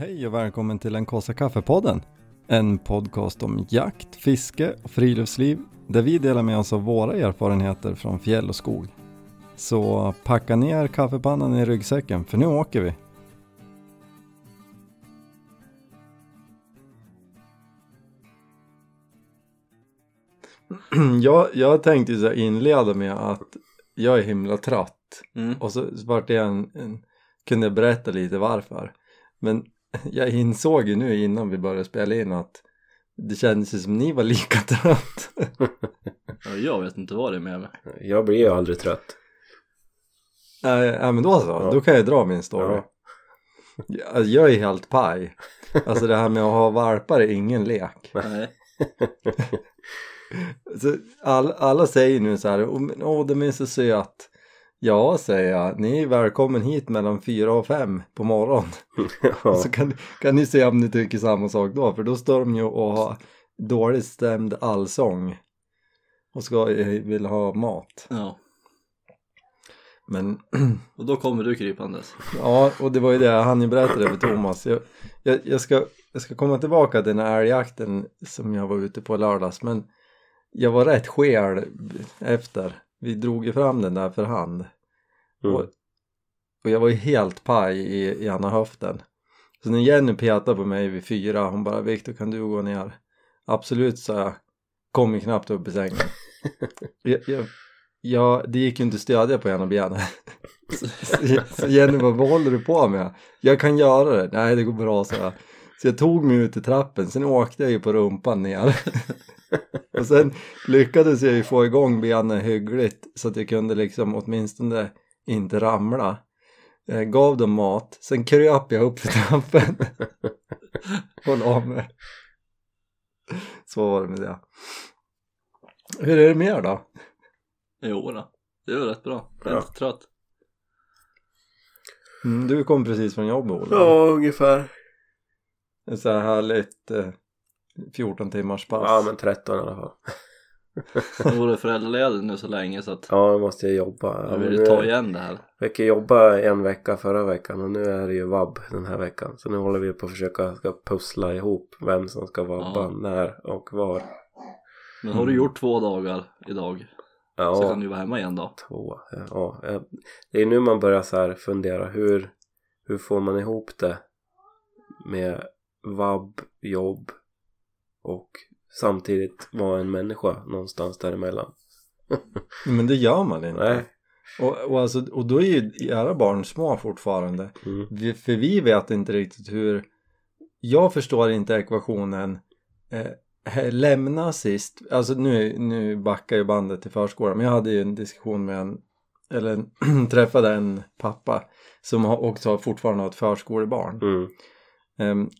Hej och välkommen till den kaffe kaffepodden. En podcast om jakt, fiske och friluftsliv där vi delar med oss av våra erfarenheter från fjäll och skog. Så packa ner kaffepannan i ryggsäcken för nu åker vi. jag, jag tänkte så inleda med att jag är himla trött Mm. och så vart det en, en, kunde jag berätta lite varför. Men jag insåg ju nu innan vi började spela in att det kändes ju som ni var lika trött. Ja, jag vet inte vad det är med mig. Jag blir ju aldrig trött. Nej, ja, men då så, Ja. då kan jag dra min story. Ja. Jag, jag är helt paj. Alltså det här med att ha valpar är ingen lek. Nej. Så all, alla säger nu så här, åh åh de är så söt. Ja, säger jag, ni är välkommen hit mellan fyra och fem på morgonen. Ja. Så kan, kan ni se om ni tycker samma sak då, för då står de ju och har dåligt stämd allsång och ska, vill ha mat. Ja. Men Och då kommer du krypandes. ja, och det var ju det jag hann ju berätta det för Thomas. Jag, jag, jag, ska, jag ska komma tillbaka till den här älgjakten som jag var ute på lördags, men jag var rätt skel efter. Vi drog ju fram den där för hand. Mm. Och, och jag var ju helt paj i, i ena höften. Så när Jenny petade på mig vid fyra, hon bara Viktor kan du gå ner? Absolut sa jag. Kom ju knappt upp i sängen. jag, jag, jag, det gick ju inte att stödja på ena benet. så Jenny bara, vad håller du på med? Jag kan göra det. Nej det går bra så jag. Så jag tog mig ut i trappen, sen åkte jag ju på rumpan ner. och sen lyckades jag ju få igång benen hyggligt så att jag kunde liksom åtminstone inte ramla. Eh, gav dem mat, sen kröp jag upp för trappen och la mig. Så var det med det. Hur är det mer då? Jo då. Det är väl rätt bra. Jag är Ja. trött. Mm, du kom precis från jobbet Ola. Ja, ungefär. En så här härligt eh, 14 timmars pass. Ja, men 13 i alla fall. Jag vore föräldraledig nu så länge så att Ja, nu måste jag jobba. Ja, jag vill ju ta igen det här. Jag fick jobba en vecka förra veckan och nu är det ju vabb den här veckan. Så nu håller vi på att försöka ska pussla ihop vem som ska vabba Ja. när och var. Men har du gjort två dagar idag så Ja, kan du vara hemma igen då. två. Ja, ja. det är nu man börjar så här fundera hur, hur får man ihop det med vabb, jobb och samtidigt vara en människa någonstans däremellan. Men det gör man inte. Nej. Och, och, alltså, och då är ju era barn små fortfarande. Mm. Vi, för vi vet inte riktigt hur Jag förstår inte ekvationen eh, he- Lämna sist Alltså nu, nu backar ju bandet till förskolan Men jag hade ju en diskussion med en Eller träffade en pappa Som har, också fortfarande har ett förskolebarn Mm. Ehm,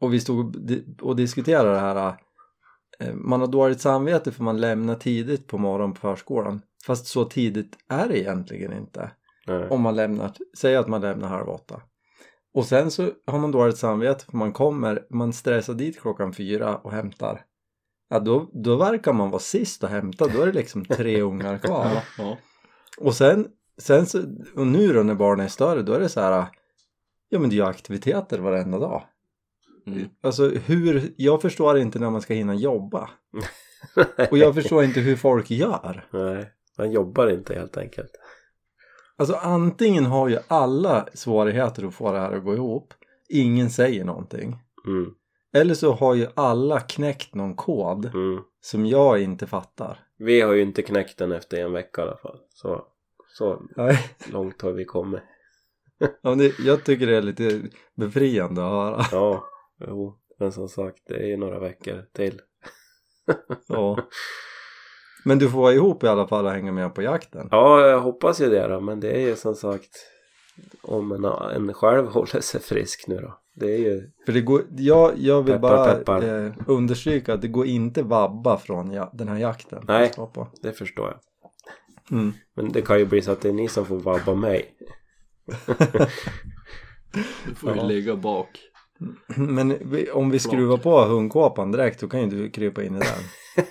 Och vi stod och, di- och diskuterade det här eh, Man har dåligt samvete för man lämnar tidigt på morgonen på förskolan. Fast så tidigt är det egentligen inte. Nej. om man lämnar, säg att man lämnar halv åtta. Och sen så har man dåligt samvete för man kommer, man stressar dit klockan fyra och hämtar. Ja då, då verkar man vara sist att hämta, då är det liksom tre ungar kvar. Ja. och sen, sen så, och nu då när barnen är större då är det så här ja men det är ju aktiviteter varenda dag Mm. alltså hur, jag förstår inte när man ska hinna jobba och jag förstår inte hur folk gör Nej, man jobbar inte helt enkelt. Alltså antingen har ju alla svårigheter att få det här att gå ihop Ingen säger någonting Mm. Eller så har ju alla knäckt någon kod Mm. som jag inte fattar Vi har ju inte knäckt den efter en vecka i alla fall. Så, så Nej, långt har vi kommit. ja, det, jag tycker det är lite befriande att höra Ja, jo. Men som sagt, det är ju några veckor till. ja. Men du får vara ihop i alla fall och hänga med på jakten Ja, jag hoppas ju det då. Men det är ju som sagt om en, en själv håller sig frisk nu då. Det är ju... För det går, jag, jag vill Peppar, bara peppar. Eh, understryka att det går inte vabba från ja, den här jakten Nej. Stå på. Det förstår jag. Mm. Men det kan ju bli så att det är ni som får vabba mig. Du får ju Ja. ligga bak. Men vi, om vi skruvar på hundkåpan direkt då kan ju du krypa in i den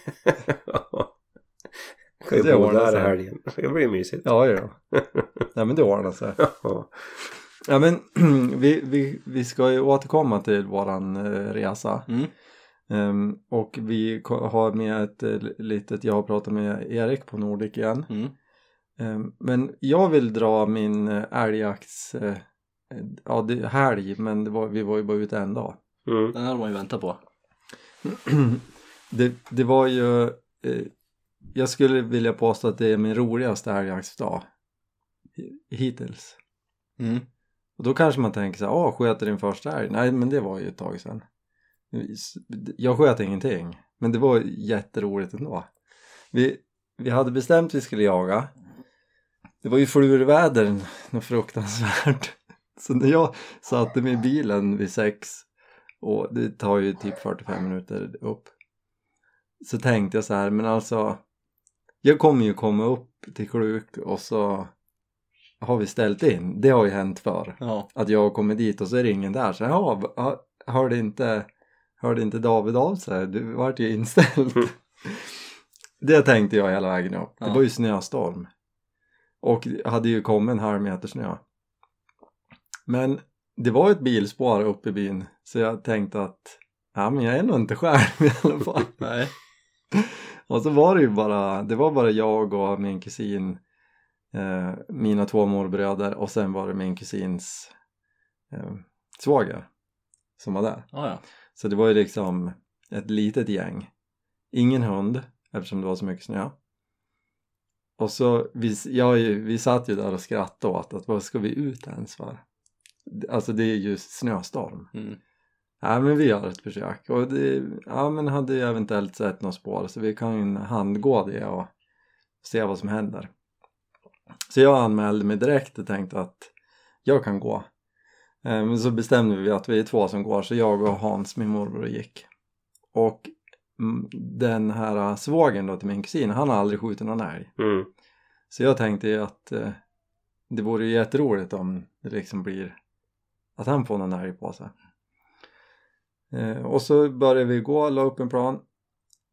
kan ju Det ordnar sig. helgen. Det blir mysigt. Ja, ja. Nej men det ordnar sig. Ja. Ja men vi, vi, vi ska ju återkomma till våran eh, resa. Mm. Ehm, och vi har med ett eh, litet, jag har pratat med Erik på Nordic igen. Mm. Ehm, men jag vill dra min eh, älgjakts, ja det är helg men det var, vi var ju bara ute en dag. Mm. Den här har man ju väntat på. det, det var ju, eh, jag skulle vilja påstå att det är min roligaste älgjaktsdag hi- hittills. Mm. Och då kanske man tänker så här, åh sköt din första älg? Nej men det var ju ett tag sedan. Jag sköt ingenting, men det var jätteroligt ändå. Vi, vi hade bestämt att vi skulle jaga. Det var ju flurväder, något fruktansvärt. Så när jag satte mig i bilen vid sex och det tar ju typ 45 minuter upp så tänkte jag så här, men alltså jag kommer ju komma upp till Kluk och så har vi ställt in. Det har ju hänt förr. Ja. Att jag kommer dit och så är det ingen där. Så ja, hörde inte, hörde inte David av sig? Du vart ju inställd. Mm. Det tänkte jag hela vägen upp. Det Ja. var ju snöstorm. Och det hade ju kommit en halv meter snö. Men det var ett bilspår uppe i byn. Så jag tänkte att ja, men jag är nog inte själv i alla fall. Nej. Och så var det ju bara, det var bara jag och min kusin, eh, mina två morbröder och sen var det min kusins eh, svåger som var där. Ja, ja. Så det var ju liksom ett litet gäng. Ingen hund eftersom det var så mycket snö. Och så, vi, jag, vi satt ju där och skrattade åt att vad ska vi ut ens för? Alltså det är ju snöstorm. Mm. Ja men vi gör ett försök och det, ja men hade ju eventuellt sett något spår så vi kan ju handgå det och se vad som händer. Så jag anmälde mig direkt och tänkte att jag kan gå. Eh, Men så bestämde vi att vi är två som går så jag och Hans, min morbror, gick. Och mm, den här svågen då till min kusin, han har aldrig skjutit någon älg. Mm. Så jag tänkte ju att eh, det vore ju jätteroligt om det liksom blir att han får någon älg på sig. Eh, och så började vi gå, la upp en plan.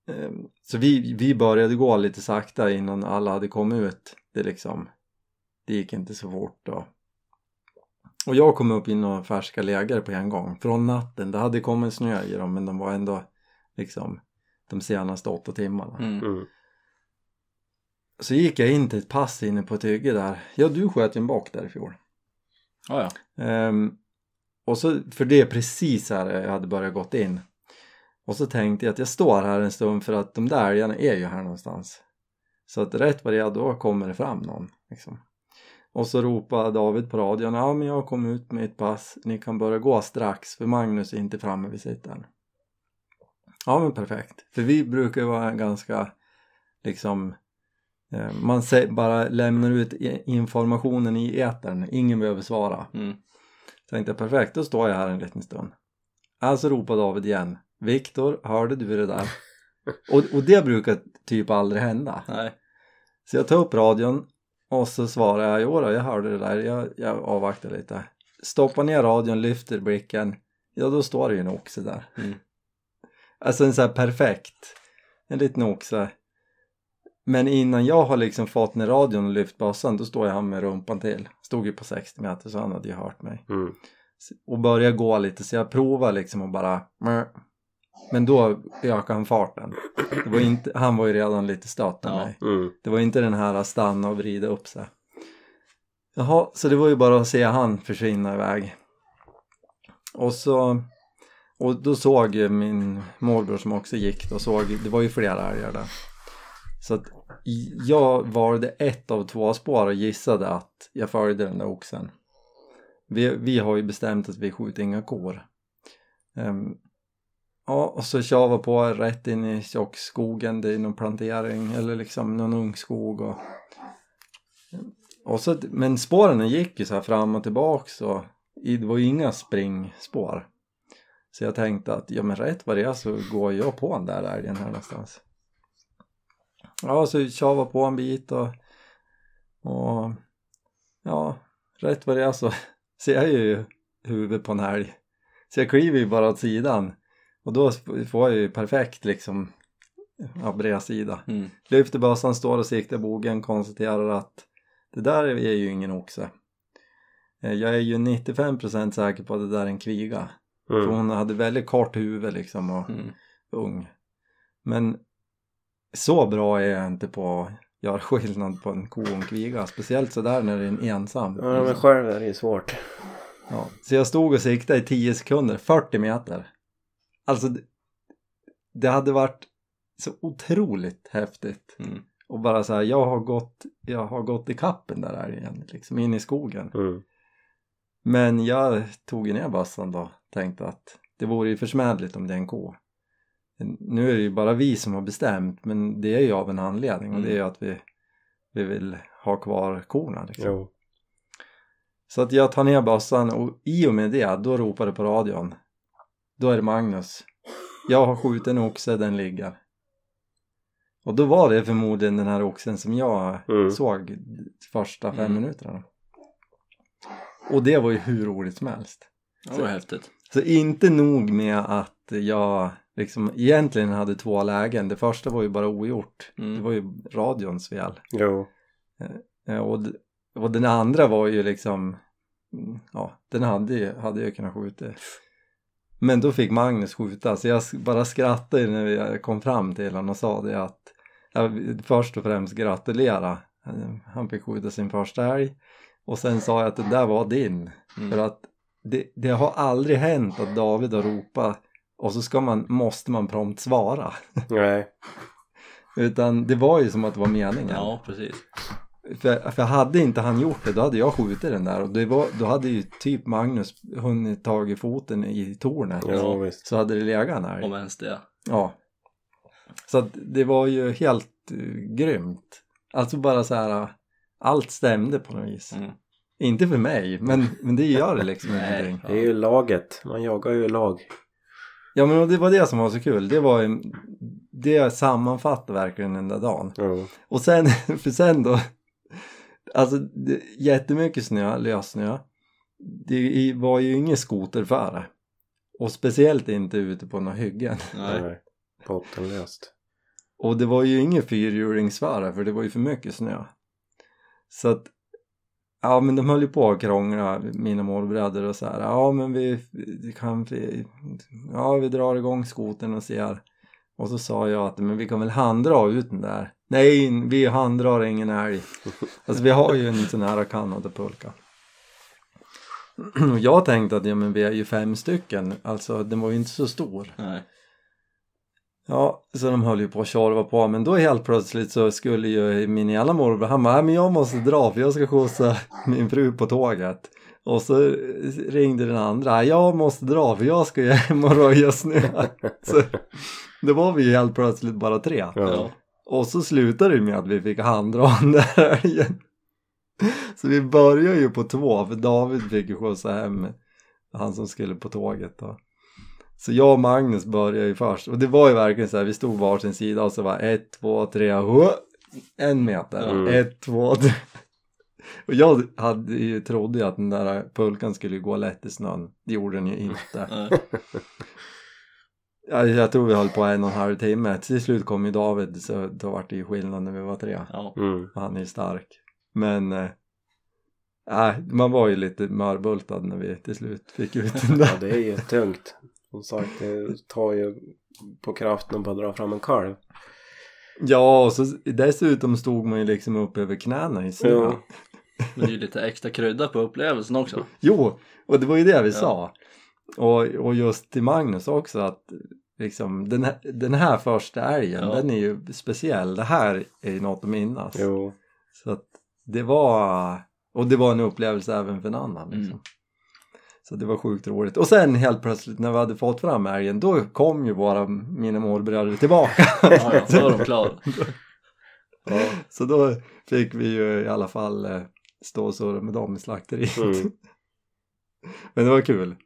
Eh, så vi, vi började gå lite sakta innan alla hade kommit ut. Det liksom, det gick inte så fort då. Och jag kom upp i några färska läger på en gång. Från natten, det hade kommit snö i dem men de var ändå liksom de senaste åtta timmarna. Mm. Mm. Så gick jag in till ett pass inne på ett hygge där. Ja, du sköt ju en bock där i fjol. Ja, ja. Ehm, och så, för det är precis här jag hade börjat gått in. Och så tänkte jag att jag står här en stund för att de där älgarna är ju här någonstans. Så att rätt vad det är då kommer det fram någon. Liksom. Och så ropade David på radion, ja men jag kom ut med ett pass, ni kan börja gå strax för Magnus är inte framme vid sittaren. Ja men perfekt, för vi brukar ju vara ganska liksom eh, man bara lämnar ut informationen i etern, ingen behöver svara. Mm. Tänkte jag perfekt, då står jag här en liten stund. Alltså ropar David igen. Viktor, hörde du det där? och, och det brukar typ aldrig hända. Nej. Så jag tar upp radion och så svarar jag, jo då, jag hörde det där, jag, jag avvaktar lite. Stoppar ner radion, lyfter blicken, ja då står det ju en oxe där. Mm. Alltså en sån här perfekt, en liten oxe. Men innan jag har liksom fått ner radion och lyft bössan, då står jag här med rumpan till. Stod ju på 60 meter så han hade ju hört mig. Mm. Och börjar gå lite så jag provar liksom och bara. Men då ökar han farten. Det var inte, han var ju redan lite stött med Ja. mig. Mm. Det var inte den här att stanna och vrida upp sig. Jaha, så det var ju bara att se han försvinna iväg. Och så och då såg min morbror som också gick då såg, det var ju flera älgar där. Så att jag valde ett av två spår och gissade att jag följde den där oxen. Vi, vi har ju bestämt att vi skjuter inga kor. Um, ja, och så kör vi på rätt in i tjockskogen, det är någon plantering eller liksom någon ungskog och, och så, men spåren gick ju så här fram och tillbaks och det var ju inga springspår. Så jag tänkte att ja men rätt vad det är så går jag på den där älgen här någonstans. Ja, så tjava på en bit och, och ja, rätt vad det är så ser jag ju huvudet på en älg. Så jag kliver ju bara åt sidan och då får jag ju perfekt liksom ja, bredsida. Mm. Lyfter bössan, står och siktar bogen, konstaterar att det där är ju ingen oxe. Eh, Jag är ju 95% säker på att det där är en kviga. För Mm. hon hade väldigt kort huvud liksom och Mm. ung. Men så bra är jag inte på att göra skillnad på en ko och en kviga. Speciellt sådär när det är en ensam. Ja men själv är det ju svårt. Ja. Så jag stod och siktade i 10 sekunder, 40 meter. Alltså det, hade varit så otroligt häftigt. Mm. Och bara så här, jag har gått, jag har gått i kappen där igen, liksom in i skogen. Mm. Men jag tog ner bössan då, tänkte att det vore ju försmädligt om det är en ko. Nu är det ju bara vi som har bestämt, men det är ju av en anledning och det är ju att vi, vi vill ha kvar korna liksom. Jo. Så att jag tar ner bössan och i och med det, då ropar det på radion. Då är det Magnus. Jag har skjutit en oxe, den ligger. Och då var det förmodligen den här oxen som jag Mm. såg de första fem Mm. minuterna. Och det var ju hur roligt som helst. Det var häftigt. Så inte nog med att jag liksom egentligen hade två lägen. Det första var ju bara ogjort. Mm. Det var ju radions fel. Jo. Eh, Och, d- och den andra var ju liksom, mm, ja, den hade ju, hade jag kunnat skjuta. Men då fick Magnus skjuta, så jag bara skrattade när jag kom fram till honom och sa det att jag först och främst gratulera. Eh, Han fick skjuta sin första älg. Och sen sa jag att det där var din. Mm. För att det, det har aldrig hänt att David har ropat och så ska man, måste man prompt svara. Nej. Utan det var ju som att det var meningen. Ja, precis. För, för hade inte han gjort det då hade jag skjutit den där och det var, då hade ju typ Magnus hunnit tagit foten i tornet. Jo visst. Så hade det legat där. Om ens det. Ja. Så att det var ju helt uh, grymt. Alltså bara så här, uh, allt stämde på något vis. Mm. Inte för mig, men, men det gör det liksom Nej. ingenting. Det är ju laget. Man jagar ju i lag. Ja men det var det som var så kul. Det var ju, det sammanfattar verkligen den där dagen. Jo. Och sen, för sen då, alltså det, jättemycket snö, lössnö. Det var ju ingen skoterfärd. Och speciellt inte ute på några hyggen. Nej. Nej. Bottenlöst. Och det var ju ingen fyrhjulingsfärd för det var ju för mycket snö. Så att, ja men de höll ju på att krångla, mina morbröder och så här. Ja men vi, vi kan, vi, ja vi drar igång skoten och ser. Och så sa jag att men vi kan väl handdra ut den där. Nej, vi handdrar ingen älg. Alltså vi har ju en sån här kanadapulka. Och jag tänkte att ja men vi är ju fem stycken, alltså den var ju inte så stor. Nej. Ja, så de höll ju på att tjorva på men då helt plötsligt så skulle ju min ena morbror, han bara, "Nej, men jag måste dra för jag ska skjutsa min fru på tåget. Och så ringde den andra, jag måste dra för jag ska hem och röja snö. Så då var vi ju helt plötsligt bara tre. Ja. Ja. Och så slutade det med att vi fick handdra den där älgen. Så vi började ju på två för David fick ju skjutsa hem han som skulle på tåget då. Så jag och Magnus började ju först och det var ju verkligen så här, vi stod varsin sida och så var ett, två, tre, hå, en meter, Mm. ett, två, tre. Och jag hade ju, trodde ju att den där pulkan skulle gå lätt i snön, det gjorde den ju inte. Nej. Ja, jag tror vi höll på en och en halv timme, till slut kom ju David så då var det ju skillnad när vi var tre. Ja. Mm. Han är ju stark. Men äh, man var ju lite mörbultad när vi till slut fick ut den Ja där. det är ju tungt. Som sagt det tar ju på kraften att bara dra fram en kalv. Ja, och så dessutom stod man ju liksom upp över knäna i snö. Ja. Men det är ju lite extra krydda på upplevelsen också. Jo, och det var ju det vi Ja. sa. Och, och just till Magnus också att liksom den här, den här första älgen, Ja. den är ju speciell. Det här är ju något att minnas. Jo. Så att det var, och det var en upplevelse även för en annan liksom. Mm. Så det var sjukt roligt. Och sen helt plötsligt när vi hade fått fram älgen, då kom ju våra, mina morbröder tillbaka. Ja, då är de klara. Ja. Så då fick vi ju i alla fall eh, stå och surra med dem i slakteriet. Mm. Men det var kul.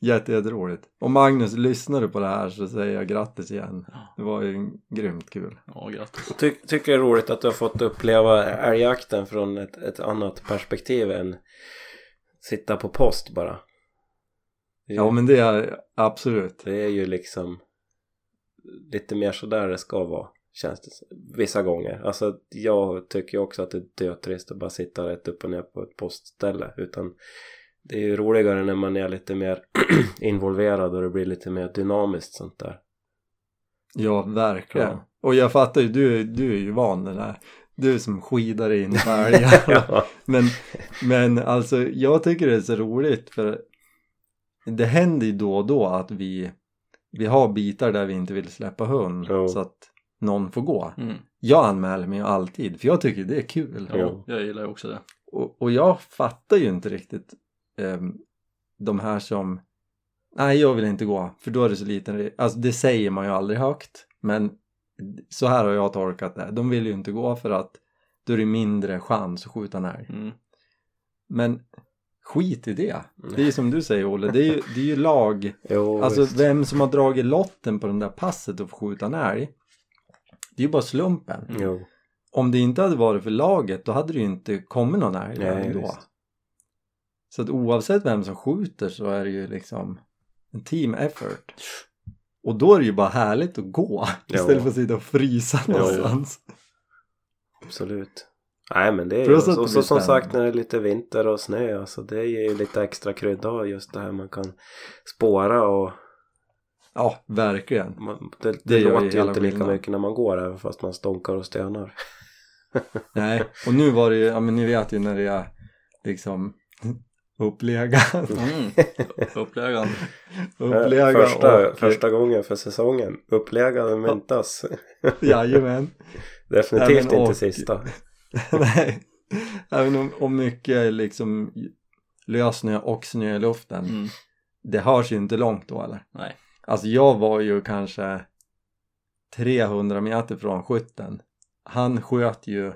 Jätte, jätteroligt. Och Magnus, lyssnar du på det här så säger jag grattis igen. Det var ju grymt kul. Ja, grattis. Ty tycker det är roligt att du har fått uppleva älgjakten från ett, ett annat perspektiv än sitta på post bara. Är, Ja men det är absolut. det är ju liksom lite mer sådär det ska vara Känns det vissa gånger. Alltså jag tycker ju också att det är dötrist att bara sitta rätt upp och ner på ett postställe. Utan det är ju roligare när man är lite mer involverad och det blir lite mer dynamiskt sånt där. Ja, verkligen. Ja. Och jag fattar ju, du, du är ju van den där. Du som skidar in älgar. ja. Men, men alltså jag tycker det är så roligt för det händer ju då och då att vi, vi har bitar där vi inte vill släppa hund Jo. så att någon får gå. Mm. Jag anmäler mig ju alltid för jag tycker det är kul. Ja, jag gillar ju också det. Och, och jag fattar ju inte riktigt ehm, de här som nej jag vill inte gå för då är det så liten alltså det säger man ju aldrig högt men så här har jag tolkat det de vill ju inte gå för att då är det mindre chans att skjuta en älg Mm. men skit i det det är ju som du säger Olle det är ju, det är ju lag Jo, alltså visst. vem som har dragit lotten på den där passet och få skjuta en älg det är ju bara slumpen Jo. om det inte hade varit för laget då hade det ju inte kommit någon älg Nej, ändå. visst. Så att oavsett vem som skjuter så är det ju liksom en team effort. Och då är det ju bara härligt att gå Ja. istället för att sitta och frysa någonstans. Absolut. Nej men det är ju, och så som sagt när det är lite vinter och snö alltså det ger ju lite extra krydda just det här man kan spåra och Ja, verkligen. man, det, det, Det låter ju inte lika mycket när man går även fast man stånkar och stönar. Nej, och nu var det ju, ja men ni vet ju när det är liksom upplega, Mm. Uppläggan. upplega första, och första gången för säsongen. Uppläggade myntas. jajamän. Definitivt inte och- sista. Nej, även om, om mycket liksom lössnö och snö i luften. Mm. Det hörs ju inte långt då eller? Nej. Alltså jag var ju kanske 300 meter från skytten. Han sköt ju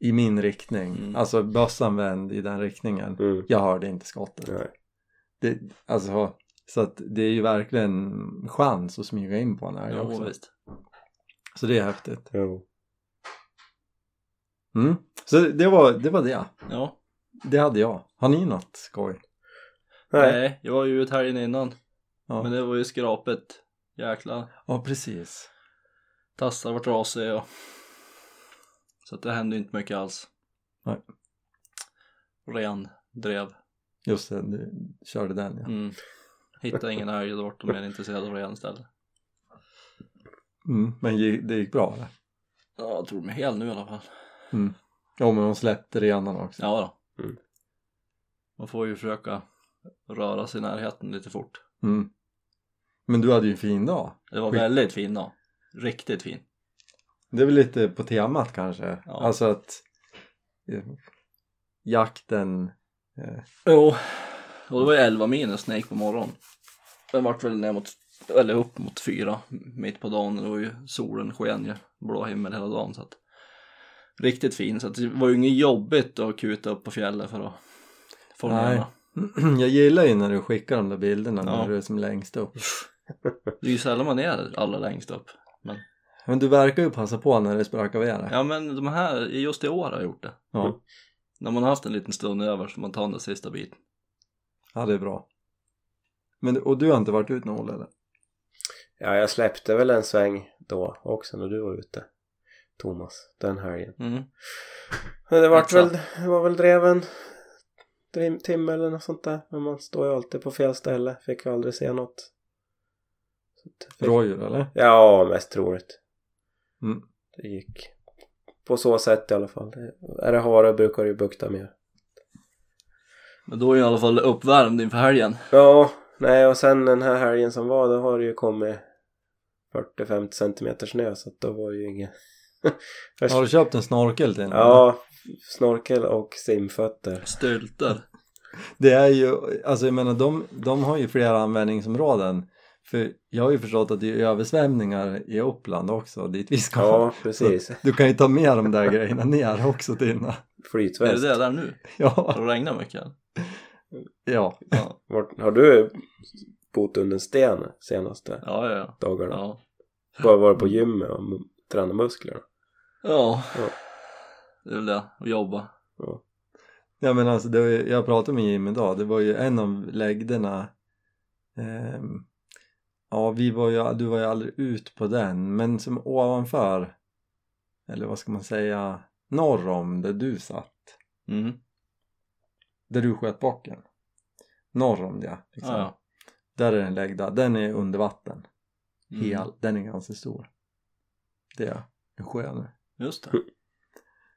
i min riktning. Mm. Alltså bössan vände i den riktningen. Mm. Jag hörde inte skottet. Nej. Det, alltså, så att det är ju verkligen chans att smyga in på en älg också. visst. Så det är häftigt. Jo. Mm. Så det var, det var det. Ja. Det hade jag. Har ni något skoj? Nej. Nej, jag var ju ut helgen innan. Ja, Men det var ju skrapet. Jäklar. ja precis. Tassar vart trasiga och... Så att det hände inte mycket alls. Nej. Ren drev. Just det, du körde den ja. Mm. Hittade ingen älg, då vart de mer intresserade av ren istället. Mm. Men det gick bra eller? Ja, jag tror de är hel nu i alla fall. Mm. Ja men de släppte renarna också. Ja då. Mm. Man får ju försöka röra sig i närheten lite fort. Mm. Men du hade ju en fin dag. Det var Skit. väldigt fin då. Riktigt fin. Det är väl lite på temat kanske. Ja. Alltså att eh, jakten eh, Jo, och det var ju 11 minus när jag gick på morgonen. Den vart väl ner mot, eller upp mot fyra mitt på dagen. Det var ju solen sken ju, blå himmel hela dagen så att riktigt fin. Så att det var ju inget jobbigt att kuta upp på fjället för att få Nej. Jag gillar ju när du skickar de där bilderna Ja. när du är som längst upp. Det är ju sällan man är allra längst upp. Men, Men du verkar ju passa på när det spökar väder. ja men de här, just i år har jag gjort det. Ja. När man har haft en liten stund över så man tar den där sista biten. ja, det är bra. Men, och du har inte varit ut någon eller? Ja, jag släppte väl en sväng då också när du var ute. Thomas, den helgen. Mm. Men det vart Exakt. väl, det var väl dreven en timme eller något sånt där. Men man står ju alltid på fel ställe. Fick ju aldrig se något. Fick- Rådjur eller? Ja, mest troligt. Mm. Det gick på så sätt i alla fall. Är det hare brukar det ju bukta mer. Men då är i alla fall uppvärmd inför helgen. Ja, nej och sen den här helgen som var då har det ju kommit 40-50 centimeter snö så att då var ju inget... Först, Har du köpt en snorkel till den? ja, snorkel och simfötter. Stylter. Det är ju, alltså jag menar de, de har ju flera användningsområden. För jag har ju förstått att det är översvämningar i Uppland också dit vi ska. Ja, precis. Så du kan ju ta med de där grejerna ner också Tina. Är Flytväst. det det där nu? Ja, Har det regnat mycket? ja. Ja, Vart, har du bott under en sten senaste ja, ja. dagarna? Ja, Bara varit på gymmet och tränat muskler? ja. Ja. det är väl det, att jobba. Ja. Ja men alltså, det var ju, jag pratade med Jim idag, det var ju en av lägderna ehm, Ja, vi var ju, du var ju aldrig ut på den, men som ovanför eller vad ska man säga, norr om där du satt. Mm. Där du sköt bocken. Norr om det. Liksom. Ja, ja. Där är den läggda. Den är under vatten. Mm. Hel. Den är ganska stor. Sjö nu. Just det.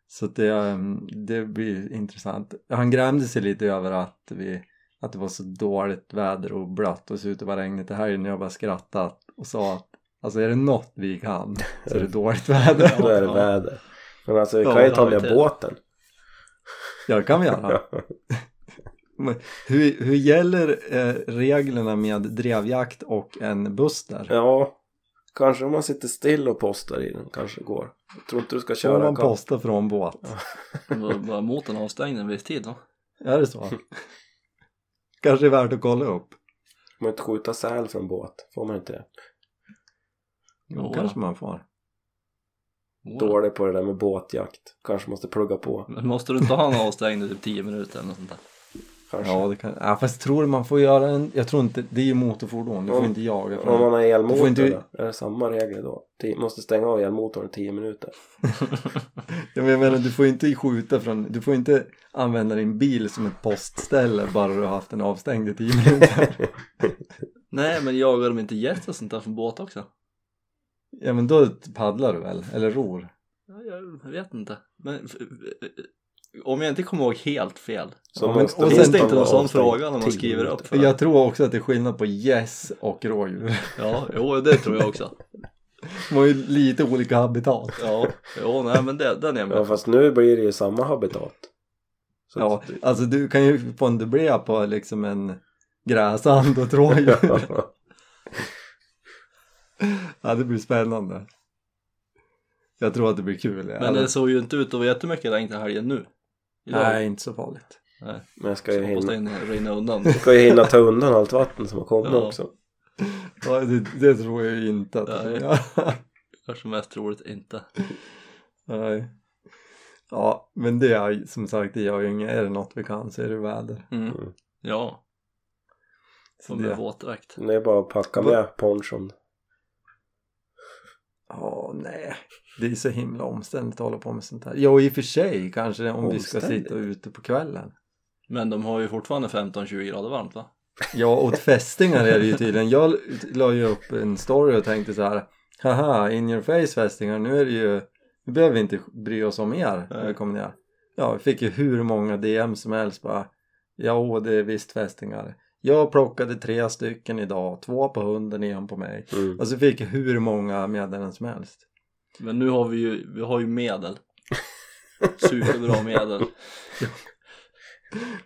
Så det, um, det blir intressant. Han grämde sig lite över att, vi, att det var så dåligt väder och blött och såg ut att vara regnigt i helgen. Jag bara skrattade och sa att alltså är det något vi kan så är det dåligt väder. Då är det väder. Men alltså vi kan ju ta med båten. Ja, det kan vi göra. Hur, hur gäller eh, reglerna med drevjakt och en buster? Ja, kanske om man sitter still och postar i den kanske går. Jag tror inte du ska köra man kap- posta från båt? Var, var motorn avstängd en viss tid då? Är det så? Kanske är värt att kolla upp. Man inte skjuta säl från båt? Får man inte det? Jo, kanske man får. Oh, Dålig på det där med båtjakt. Kanske måste plugga på. Men måste du inte ha en avstängd i typ 10 minuter eller något sånt där? Kanske. Ja, det kan... ja, fast jag tror man får göra en... Jag tror inte... Det är ju motorfordon. Du får Om- inte jaga Om från... man har elmotor får inte- då? Är det samma regler då? Måste stänga av elmotorn i 10 minuter. Ja, men jag menar, du får inte skjuta från... Du får inte använda din bil som ett postställe bara du har haft den avstängd i 10 minuter. Nej men jagar de inte gäss och sånt där från båt också? Ja, men då paddlar du väl? Eller ror? Ja, jag vet inte. Men om jag inte kommer ihåg helt fel. Så Ja, men- måste och Finns sen- det inte någon sån fråga när man 10 skriver upp? För? Jag tror också att det är skillnad på gäss och rådjur. Ja, jo det tror jag också. De har ju lite olika habitat. Ja, jo nej men det, den är med Ja fast nu blir det ju samma habitat. Så Ja, att- alltså du kan ju få en dublé på liksom en gräsand och ett rådjur. Ja, det blir spännande. Jag tror att det blir kul. Men Eller- det såg ju inte ut att vara jättemycket regn till helgen nu. Idag. Nej, inte så farligt. Nej. Men jag ska ju hinna, rinna undan. jag ska ju hinna ta undan allt vatten som har kommit Ja. också. Ja, det, det tror jag ju inte att det Nej. ja. Kanske mest troligt inte. Nej. Ja, men det är som sagt, det gör ju inget. Är det något vi kan så är det väder. Mm. Ja, Så och med det, våtdräkt. Det är bara att packa med ponchon. ja, nej. Det är så himla omständigt att hålla på med sånt här. Ja, i och för sig kanske om vi ska Omständigt? sitta ute på kvällen. Men de har ju fortfarande 15-20 grader varmt va? Ja, åt fästingar är det ju tydligen. Jag la ju upp en story och tänkte så här. Haha, in your face fästingar, nu är det ju nu behöver vi inte bry oss om er när vi kommer ner. Ja, vi fick ju hur många DM som helst bara. Ja, det är visst fästingar. Jag plockade tre stycken idag, två på hunden, en på mig. Mm. Alltså fick jag hur många meddelanden som helst. Men nu har vi ju, vi har ju medel. Superbra medel. Jag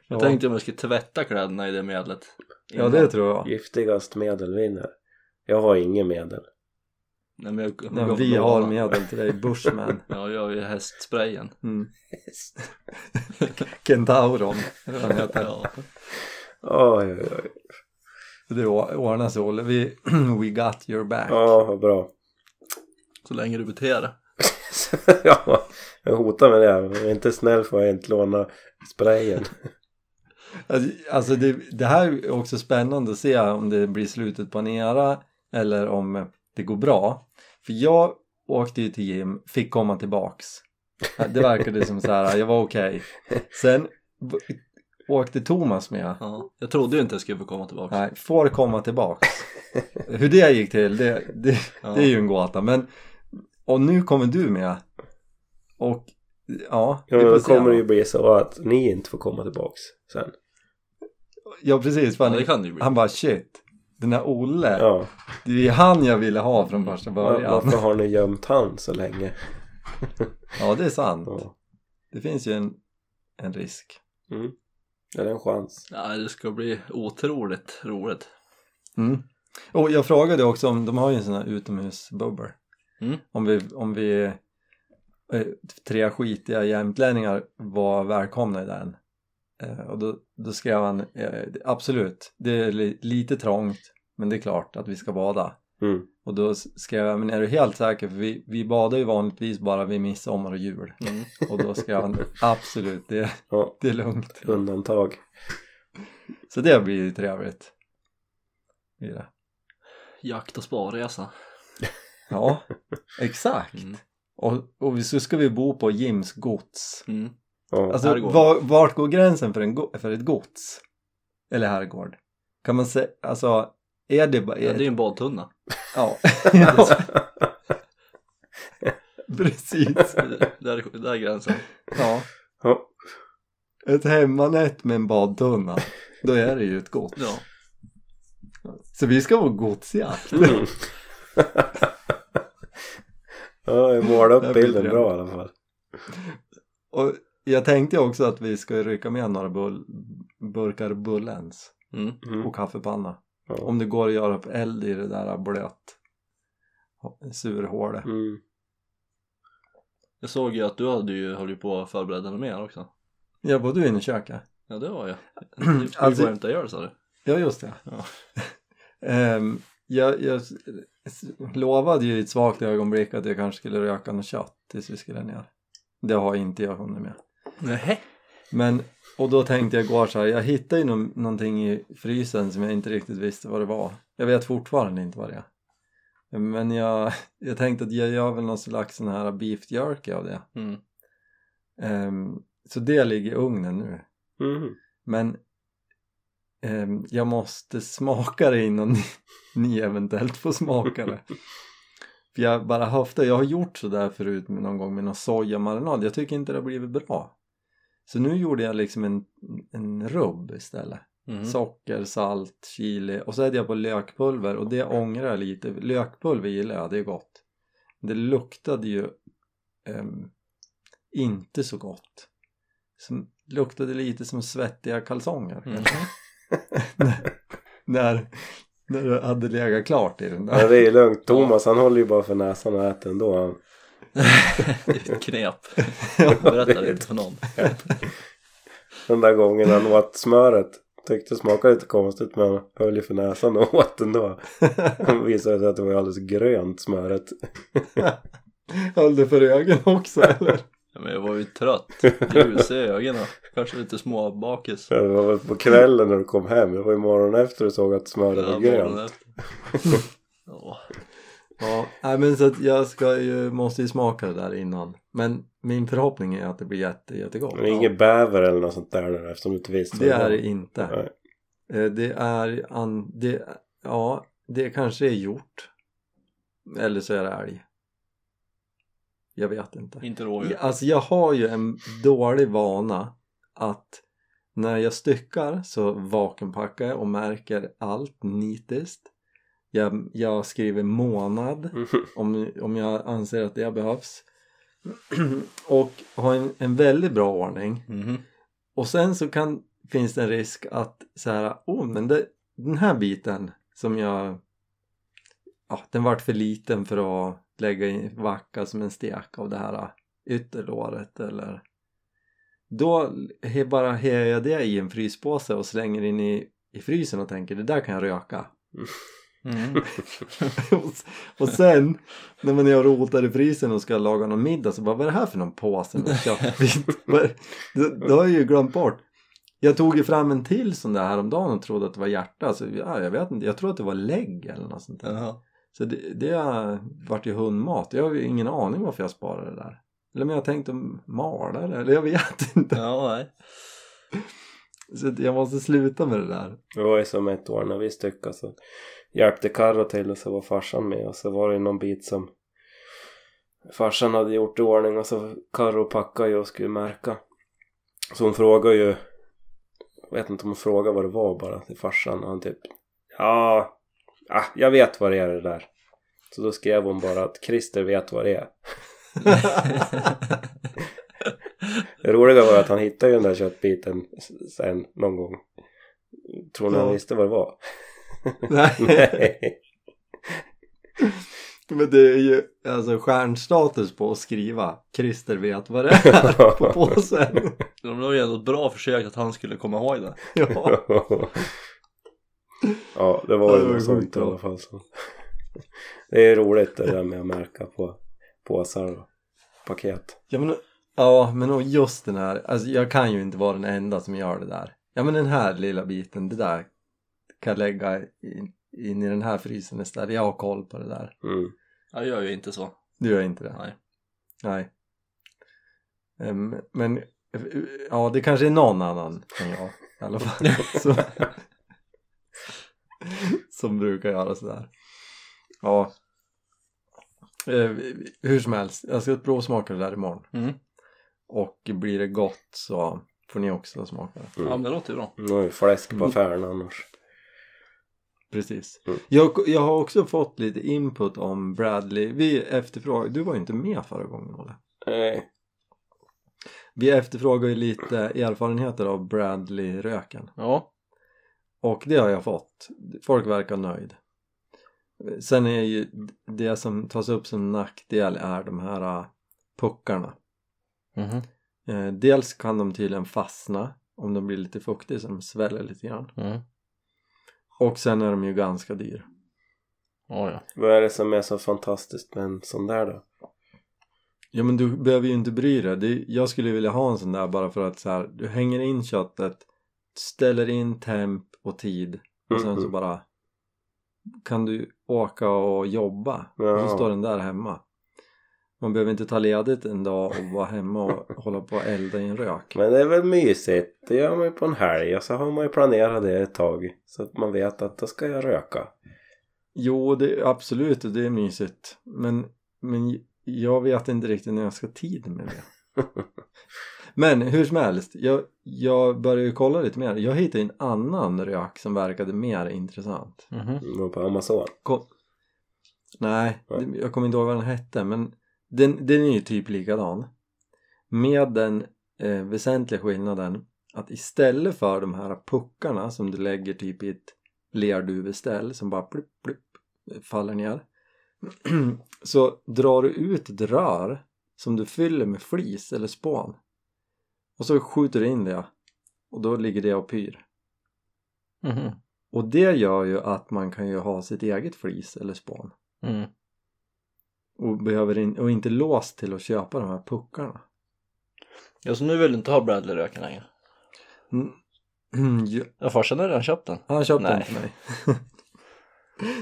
Ja, tänkte om jag skulle tvätta kläderna i det medlet. ja det tror jag. Giftigast medel vinner. Jag har inget medel. Nej, men jag, jag Nej, gav vi låna. har medel till dig, Bushman. Ja, jag har ju hästsprayen. Mm. Kentauron, eller vad han heter. Ja. Oj, oj, oj. Det ordnar sig Olle, vi, we got your back. Ja, vad bra. Så länge du beter dig. ja, jag hotar med det. Om jag är inte snäll får jag inte låna sprayen. Alltså, Alltså det, det här är också spännande att se om det blir slutet på en era eller om det går bra. För jag åkte ju till gym, fick komma tillbaks. Det verkade som så här, jag var okej. Sen v- åkte Thomas med. Ja. Jag trodde ju inte jag skulle få komma tillbaka. Nej, får komma tillbaks. Hur det gick till, det, det, Ja. det är ju en gåta. Men, och nu kommer du med. Och ja, Ja, vi men då kommer det ju bli så att ni inte får komma tillbaks sen. Ja precis, för Ja, det kan det ju bli. han bara shit. Den här Olle, Ja, det är han jag ville ha från första början. varför har ni gömt han så länge? Ja det är sant. Ja. Det finns ju en, en risk. Mm. Är det en chans? Ja, det ska bli otroligt roligt. Mm. Och jag frågade också om, de har ju en sån här utomhusbubber. Mm. Om vi, om vi eh, tre skitiga jämtlänningar var välkomna i den. Eh, och då, då skrev han, eh, absolut, det är li, lite trångt men det är klart att vi ska bada. Mm. Och då skrev jag, men är du helt säker? För vi, vi badar ju vanligtvis bara vid midsommar och jul. Mm. Och då skrev han, absolut, det, Ja, det är lugnt. undantag. Så det blir ju trevligt. Jakt och sparresa. Ja, exakt. Mm. och, och så ska vi bo på Jims gods. Mm. Ja. Alltså var, vart går gränsen för, en, go- för ett gods? Eller herrgård? Kan man säga, alltså är det bara... Ja, det är ju en badtunna. ja. ja, precis. Där, där är gränsen. Ja. Ja. Ett hemmanät med en badtunna. Då är det ju ett gods. Ja. Så vi ska vara godsjakt. Mm. Ja, jag målade Det upp bilden bra i alla fall. Och jag tänkte också att vi ska rycka med några bull, burkar Bullens Mm. Mm. och kaffepanna. Ja. Om det går att göra upp eld i det där blöt surhålet. Mm. Jag såg ju att du hade ju hållit på att förbereda något mer också. Ja, var du inne i köket? Ja, det var jag. Du Alltså- gå och hämta öl sa du. Ja, just det. Ja. Ehm, jag, jag lovade ju i ett svagt ögonblick att jag kanske skulle röka något kött tills vi skulle ner. Det har inte jag hunnit med. Nej. Men, och då tänkte jag igår så här, jag hittade ju nå- någonting i frysen som jag inte riktigt visste vad det var. Jag vet fortfarande inte vad det är. Men jag, jag tänkte att jag gör väl någon slags sån här beef jerky av det. Mm. Ehm, så det ligger i ugnen nu. Mm. Men ehm, jag måste smaka det innan ni, ni eventuellt får smaka det. För jag bara höftar, jag har gjort sådär förut någon gång med någon sojamarinad. Jag tycker inte det har blivit bra. Så nu gjorde jag liksom en, en rubb istället. Mm. Socker, salt, chili och så hade jag på lökpulver och det ångrar jag lite. Lökpulver gillar jag, det är gott. Det luktade ju ehm, inte så gott. Som, luktade lite som svettiga kalsonger Mm. när, när det hade legat klart i den Ja, där. det är lugnt. Thomas han håller ju bara för näsan och äter ändå. Han. det är ett knep. Berätta det inte för någon. Den där gången han åt smöret. Tyckte det smakade lite konstigt men han höll ju för näsan och åt ändå. Det visade sig att det var alldeles grönt smöret. Höll det för ögonen också eller? Ja, men jag var ju trött. Ljus i ögonen. Kanske lite små bakis. Det var väl på kvällen när du kom hem. Det var ju morgonen efter du såg att smöret var Ja, grönt. Ja. Ja, nej, men så att jag ska ju, måste ju smaka det där innan. Men min förhoppning är att det blir jätte, jättegott. Men det är inget bäver eller något sånt där nu eftersom du inte visste Det vad är det inte. Nej. Eh, Det är, an, det, ja, det kanske är hjort. Eller så är det älg. Jag vet inte. Inte rådjur. Alltså jag har ju en dålig vana att när jag styckar så vakuumpackar jag och märker allt nitiskt. Jag, jag skriver månad om, om jag anser att det behövs. och har en, en väldigt bra ordning. Mhm. Och sen så kan, finns det en risk att så här, oh men det, den här biten som jag, ja den vart för liten för att lägga i vacka som en stek av det här ytterlåret eller då bara hejar jag det i en fryspåse och slänger in i, i frysen och tänker det där kan jag röka Mm. och, sen när man är och rotar i frysen och ska laga någon middag så bara vad är det här för någon påse med köttbit? Har jag ju glömt bort. Jag tog ju fram en till sån där häromdagen och trodde att det var hjärta. Så, ja, jag vet inte, jag tror att det var lägg eller något sånt där. Jaha. Så det, det vart ju hundmat. Jag har ju ingen aning varför jag sparade det där. Eller men jag tänkte mala det, eller jag vet inte. Ja, nej. Så jag måste sluta med det där. Det var ju som ett år när vi styckade så hjälpte Karro till och så var farsan med och så var det någon bit som farsan hade gjort i ordning och så Karro packade ju och skulle märka. Så hon frågade ju jag vet inte om hon frågade vad det var bara till farsan och han typ ja, ah, jag vet vad det är det där. Så då skrev hon bara att Christer vet vad det är. Det roliga var att han hittade ju den där köttbiten sen någon gång. Tror ni han Ja. visste vad det var? Nej. Nej. Men det är ju alltså stjärnstatus på att skriva Christer vet vad det är på påsen. Det var ju ändå ett bra försök att han skulle komma ihåg det. Ja. Ja, det var ju något sånt i alla fall. Så. Det är roligt det där med att märka på påsar och paket. Ja men, ja men och just den här, alltså jag kan ju inte vara den enda som gör det där. Ja men den här lilla biten, det där kan jag lägga in, in i den här frysen istället. Jag har koll på det där. Mm. Jag gör ju inte så. Du gör inte det? Nej. Nej. Ehm, men ja, det kanske är någon annan än jag i alla fall. Så, som brukar göra sådär. Ja. Eh, hur som helst, jag ska provsmaka det där imorgon. Mm. Och blir det gott så får ni också smaka det. Ja men det låter ju bra. Nu ju fläsk på affären annars. Precis. Mm. Jag, jag har också fått lite input om Bradley. Vi efterfrågar, du var ju inte med förra gången Olle. Nej. Vi efterfrågar ju lite erfarenheter av Bradley-röken. Ja. Och det har jag fått. Folk verkar nöjd. Sen är ju det som tas upp som nackdel är de här äh, puckarna. Mhm. Eh, dels kan de tydligen fastna om de blir lite fuktiga så de sväller lite grann. Mm. Och sen är de ju ganska dyr. Ja ja. Vad är det som är så fantastiskt med en sån där då? Ja men du behöver ju inte bry dig. Det, jag skulle vilja ha en sån där bara för att så här, du hänger in köttet, ställer in temp och tid och sen så bara kan du åka och jobba och Ja. så står den där hemma. Man behöver inte ta ledigt en dag och vara hemma och hålla på och elda i en rök. Men det är väl mysigt. Det gör man ju på en helg och så har man ju planerat det ett tag. Så att man vet att då ska jag röka. Jo, det, absolut, det är mysigt. Men, men jag vet inte riktigt när jag ska ha tid med det. Men hur som helst, jag, jag började ju kolla lite mer. Jag hittade en annan rök som verkade mer intressant. Mhm. Och på Amazon. Ko- Nej, det- jag kommer inte ihåg vad den hette men den, den är ju typ likadan. Med den eh, väsentliga skillnaden att istället för de här puckarna som du lägger typ i ett lerduvställ som bara plupp, plupp, faller ner så drar du ut ett rör som du fyller med flis eller spån och så skjuter du in det och då ligger det och pyr. Mhm. Och det gör ju att man kan ju ha sitt eget flis eller spån Mm. och, behöver in, och inte låst till att köpa de här puckarna. Ja så nu vill du inte ha Bradley-röken längre? Mm, ja, Ja farsan har redan köpt den. han köpte den Nej. till mig.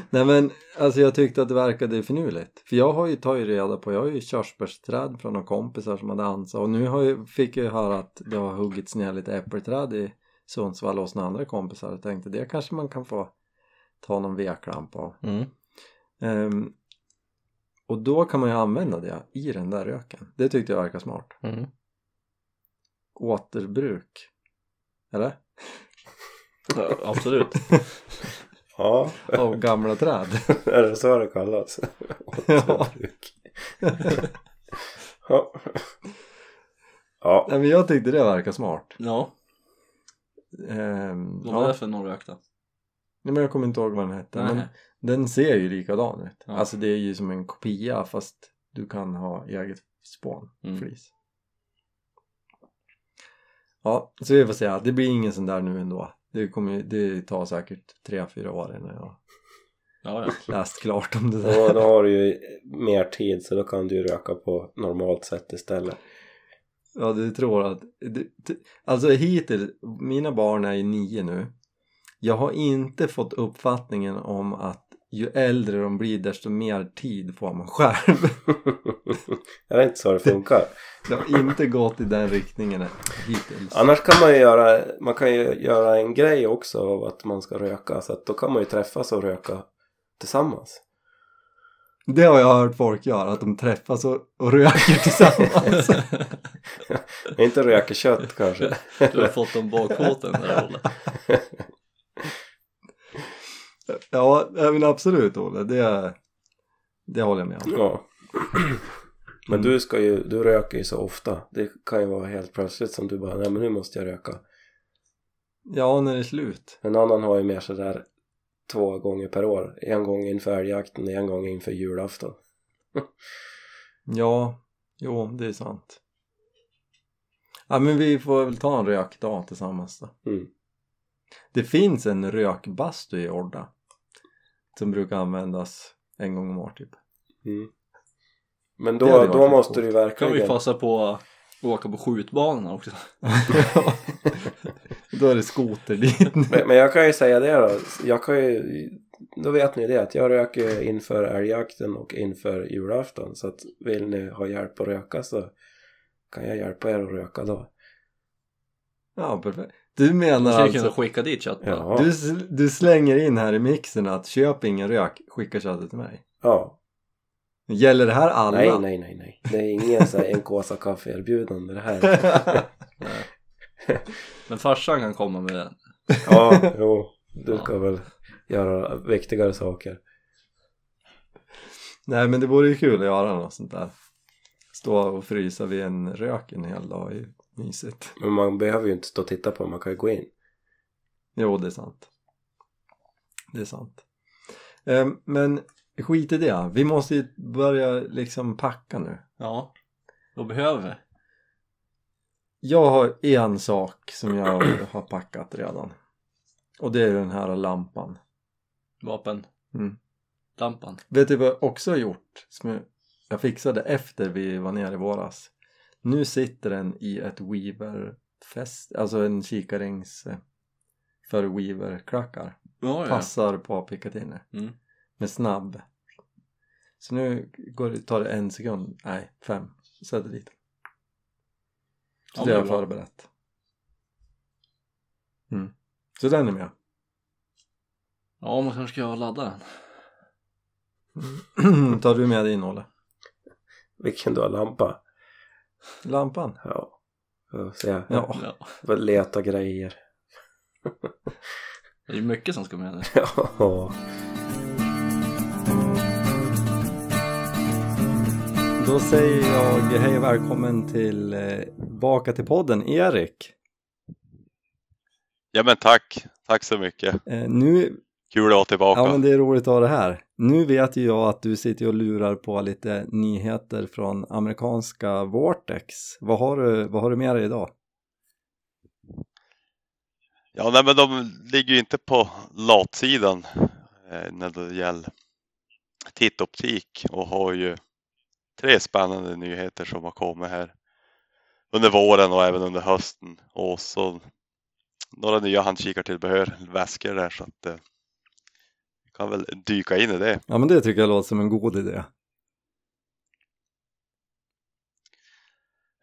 Nej men alltså jag tyckte att det verkade finurligt. För jag har ju tagit reda på, jag har ju körsbärsträd från några kompisar som hade ansat och nu har jag, fick jag ju höra att det har huggits ner lite äppelträd i Sundsvall hos några andra kompisar och tänkte det kanske man kan få ta någon vedklamp av. Mm. Ehm, och då kan man ju använda det i den där röken. Det tyckte jag verkar smart. Mm. Återbruk. Eller? Ja, absolut. Ja, Av gamla träd. är det så det kallas? ja. Ja. Ja. Nej, men jag tyckte det verkar smart. Ja, Ehm, vad var ja. det för någon rök då? Nej, men jag kommer inte ihåg vad den hette. Men Nej. den ser ju likadan ut. Ja. Alltså det är ju som en kopia fast du kan ha eget spån, Mm. flis. Ja, så vi får se. Det blir ingen sån där nu ändå. Det, kommer, ju- det tar säkert tre fyra år innan jag Ja, ja. läst klart om det där. då har du ju mer tid så då kan du ju röka på normalt sätt istället. Ja, du tror att... Det, det, alltså hittills, mina barn är ju nio nu. Jag har inte fått uppfattningen om att ju äldre de blir desto mer tid får man själv. är det inte så det funkar? Det har inte gått i den riktningen hittills. Annars kan man ju göra, man kan ju göra en grej också av att man ska röka så att då kan man ju träffas och röka tillsammans. Det har jag hört folk göra, att de träffas och, och röker tillsammans. Inte röka kött kanske. Du har fått en bakfoten där Olle. Ja, nej, men absolut Olle, det, det håller jag med om. Ja. Men du ska ju, du röker ju så ofta. Det kan ju vara helt plötsligt som du bara, nej men nu måste jag röka. Ja, när det är slut. En annan har ju mer sådär två gånger per år. En gång inför älgjakten och en gång inför julafton. Ja, jo, det är sant. Ja, men vi får väl ta en rökdag tillsammans då. Mm. Det finns en rökbastu i Orda som brukar användas en gång om året typ. Mm. Men då, då måste du kan verkligen... vi passa på att åka på skjutbanorna också. Då är det skoter dit. men, men jag kan ju säga det då. Jag kan ju då vet ni det att jag röker inför älgjakten och inför julafton så att vill ni ha hjälp att röka så kan jag hjälpa er att röka då. Ja, perfekt. Du menar skulle kunna alltså, skicka dit kött. Ja. du, du slänger in här i mixen att köp ingen rök, skicka köttet till mig. Ja. Gäller det här alla? Nej, nej, nej, nej. Det är ingen så här en kåsa kaffe erbjudande det här. Men farsan kan komma med den. Ja, jo. Du ska väl göra viktigare saker. nej, men det vore ju kul att göra något sånt där. Stå och frysa vid en rök en hel dag ju mysigt. Men man behöver ju inte stå och titta på, man kan ju gå in. Jo, det är sant. Det är sant. Ehm, men skit i det. Vi måste ju börja liksom packa nu. Ja. Vad behöver vi? Jag har en sak som jag har packat redan. Och det är den här lampan. Vapen. Mm. Lampan. Vet du vad jag också har gjort? Som jag- jag fixade efter vi var nere i våras. Nu sitter den i ett Weaver-fäst, alltså en kikarrings eh, för Weaver-klackar. Ja, Passar på Picatinny. Mm. Med snabb. Så nu går det, tar det en sekund, nej fem, sätter dit. Så Ja, det har men jag förberett. Mm. Så den är med. Ja, man kanske ska ladda den. Mm. Tar du med din Olle? Vilken du har lampa. Lampan? Ja. Får se. Ja. Ja. Får leta grejer. Det är ju mycket som ska med nu. Ja. Då säger jag hej och välkommen till eh, Baka till podden, Erik. Ja men tack, tack så mycket. Eh, nu, Kul att vara tillbaka. ja men det är roligt att ha det här. Nu vet ju jag att du sitter och lurar på lite nyheter från amerikanska Vortex. Vad har du, vad har du med dig idag? Ja, nej, men de ligger ju inte på latsidan eh, när det gäller tittoptik och har ju tre spännande nyheter som har kommit här under våren och även under hösten och så några nya handkikartillbehör, väskor där så att eh, kan väl dyka in i det. Ja men det tycker jag låter som en god idé.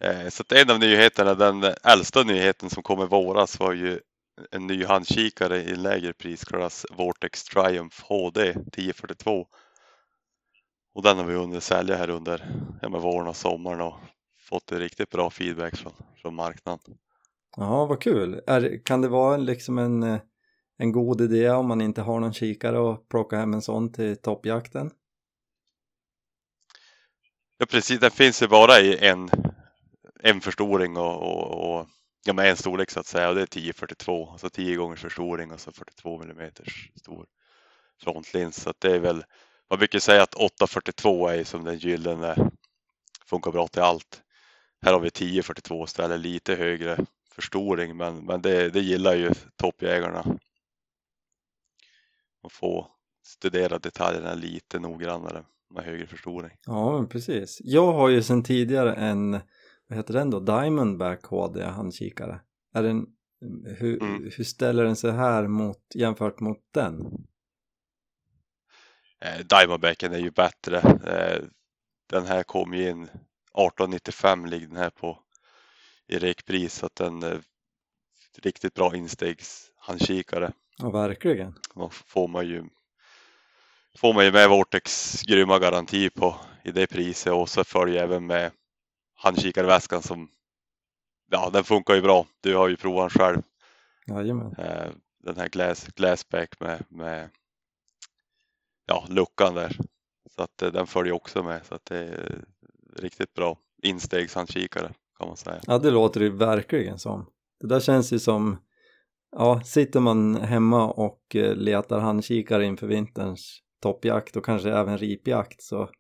Eh, Så att en av nyheterna, den äldsta nyheten som kom i våras var ju en ny handkikare i lägre prisklass Vortex Triumph HD 1042. Och den har vi hunnit sälja här under ja, med våren och sommaren och fått riktigt bra feedback från, från marknaden. Ja, vad kul. Är, kan det vara liksom en, eh, en god idé om man inte har någon kikare och plocka hem en sån till toppjakten? Ja precis, den finns ju bara i en, en förstoring och, och, och ja, men en storlek så att säga och det är 1042, alltså 10 gångers förstoring och så 42 mm stor frontlins. Så att det är väl, man brukar säga att 842 är som den gyllene, funkar bra till allt. Här har vi 1042 istället, lite högre förstoring men, men det, det gillar ju toppjägarna att få studera detaljerna lite noggrannare med högre förstoring. Ja, men precis. Jag har ju sedan tidigare en, vad heter den då, Diamondback HD handkikare. Är den, hur, Mm. hur ställer den sig här mot, jämfört mot den? Eh, Diamondbacken är ju bättre. Eh, den här kom ju in 1895 ligger den här på i rekpris så att den är riktigt bra instegshandkikare. Ja, verkligen. Då får man ju får man ju med Vortex grymma garanti på i det priset och så följer även med handkikarväskan som ja den funkar ju bra. Du har ju provat den själv. Jajamän. Eh, den här glass, glassback med, med ja, luckan där. Så att eh, den följer också med så att det är riktigt bra instegshandkikare kan man säga. Ja, det låter det verkligen som. Det där känns ju som, ja, sitter man hemma och eh, letar handkikare inför vinterns toppjakt och kanske även ripjakt så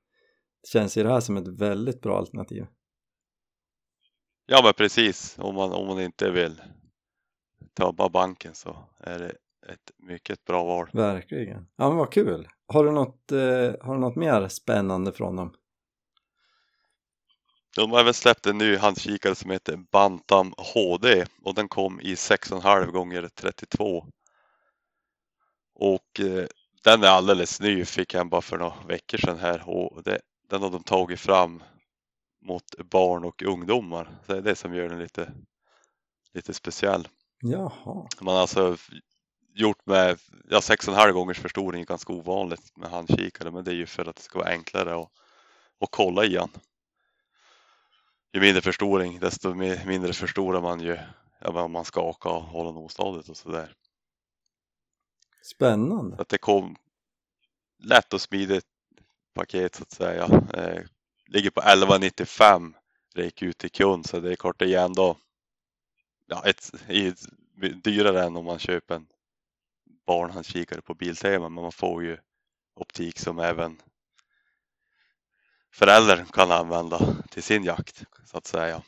känns ju det här som ett väldigt bra alternativ. Ja men precis, om man, om man inte vill tömma banken så är det ett mycket bra val. Verkligen. Ja, men vad kul. Har du något, eh, har du något mer spännande från dem? De har även släppt en ny handkikare som heter Bantam HD och den kom i 6,5 gånger 32. Och eh, den är alldeles ny, fick jag bara för några veckor sedan här och det, den har de tagit fram mot barn och ungdomar. Så det är det som gör den lite, lite speciell. Jaha. Man har alltså gjort med ja, 6,5 gångers förstoring, ganska ovanligt med handkikare men det är ju för att det ska vara enklare att, att kolla i han. Ju mindre förstoring desto mi- mindre förstorar man ju ja, om man skakar och håller nostadigt och sådär. Spännande. Så att det kom lätt och smidigt paket så att säga. Eh, ligger på 11,95 det gick ut till kund så det är klart det är ändå ja, ett, ett, dyrare än om man köper en barnhandskikare på Biltema men man får ju optik som även föräldern kan använda till sin jakt så att säga.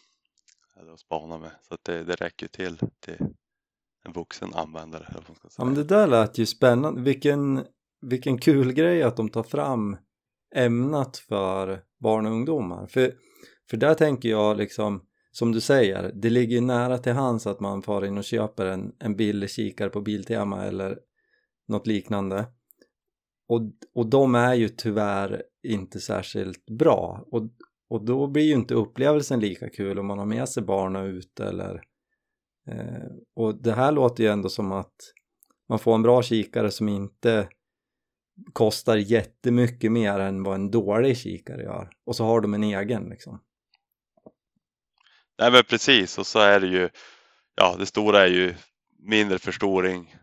Eller att spana med. Så att det, det räcker till till en vuxen användare. Eller man ska Ja men det där lät ju spännande. Vilken, vilken kul grej att de tar fram ämnat för barn och ungdomar. För, för där tänker jag liksom, som du säger, det ligger ju nära till hands att man far in och köper en, en billig kikare på Biltema eller något liknande. Och, och de är ju tyvärr inte särskilt bra. Och, och då blir ju inte upplevelsen lika kul om man har med sig barnen ute eller Eh, och det här låter ju ändå som att man får en bra kikare som inte kostar jättemycket mer än vad en dålig kikare gör. Och så har de en egen liksom. Nej men precis och så är det ju, ja det stora är ju mindre förstoring,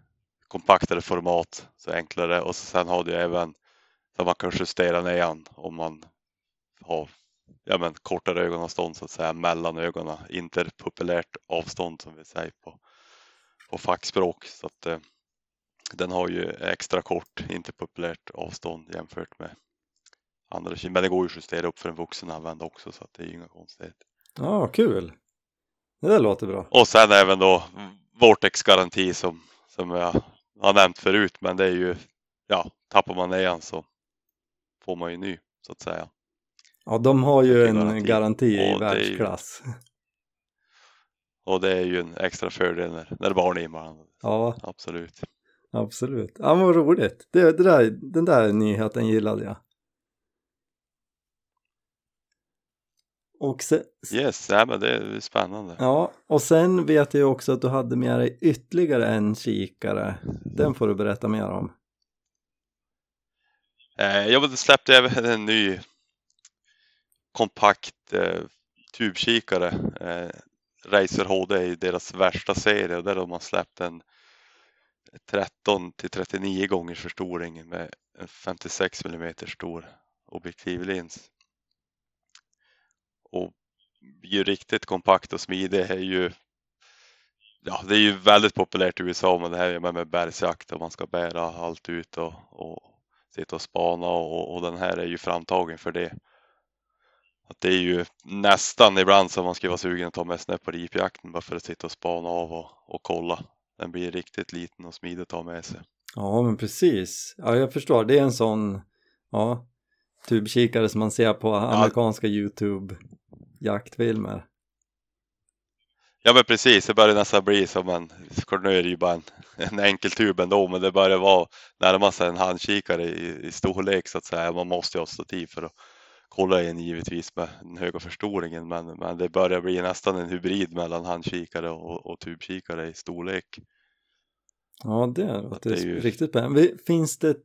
kompaktare format, så enklare och så sen har du ju även så man kan justera ner han om man har ja, men, kortare ögonavstånd så att säga mellan ögonen, interpupillärt avstånd som vi säger på, på fackspråk. Så att, eh, den har ju extra kort interpupillärt avstånd jämfört med andra kin- men det går ju att justera upp för en vuxen användare också så att det är ju inga konstigheter. Ja, kul! Det där låter bra. Och sen även då Vortex-garanti som, som jag har nämnt förut men det är ju ja, tappar man ner så får man ju ny så att säga. Ja, de har ju en garanti. garanti i Och det är ju- världsklass. Och det är ju en extra fördel när, när barn är inblandade. Ja, Absolut. absolut. Ja, men vad roligt. Det, det där, den där nyheten gillade jag. Och sen, Yes, nej, men det är spännande. ja, och sen vet jag också att du hade med dig ytterligare en kikare. Den får du berätta mer om. Eh, jag släppte även en ny kompakt eh, tubkikare. Eh, Razer HD är deras värsta serie och där har man släppt en 13 till 39 gångers förstoring med en 56 mm stor objektivlins. Och ju riktigt kompakt och smidig är ju Ja, det är ju väldigt populärt i USA med det här med, med bergsjakt och man ska bära allt ut och, och sitta och spana och, och den här är ju framtagen för det. Att det är ju nästan ibland som man skulle vara sugen att ta med snö på ripjakten bara för att sitta och spana av och, och kolla. Den blir riktigt liten och smidig att ta med sig. Ja, men precis. Ja, jag förstår. Det är en sån, ja, tubkikare som man ser på amerikanska YouTube-jaktfilmer. Ja men precis, det börjar nästan bli som en, nu är det ju bara en, en enkel tub ändå, men det börjar vara närma sig en handkikare i, i storlek så att säga. Man måste ju ha stativ för att kolla in givetvis med den höga förstoringen, men, men det börjar bli nästan en hybrid mellan handkikare och, och tubkikare i storlek. Ja, det låter det är ju- riktigt spännande. Vi- Finns det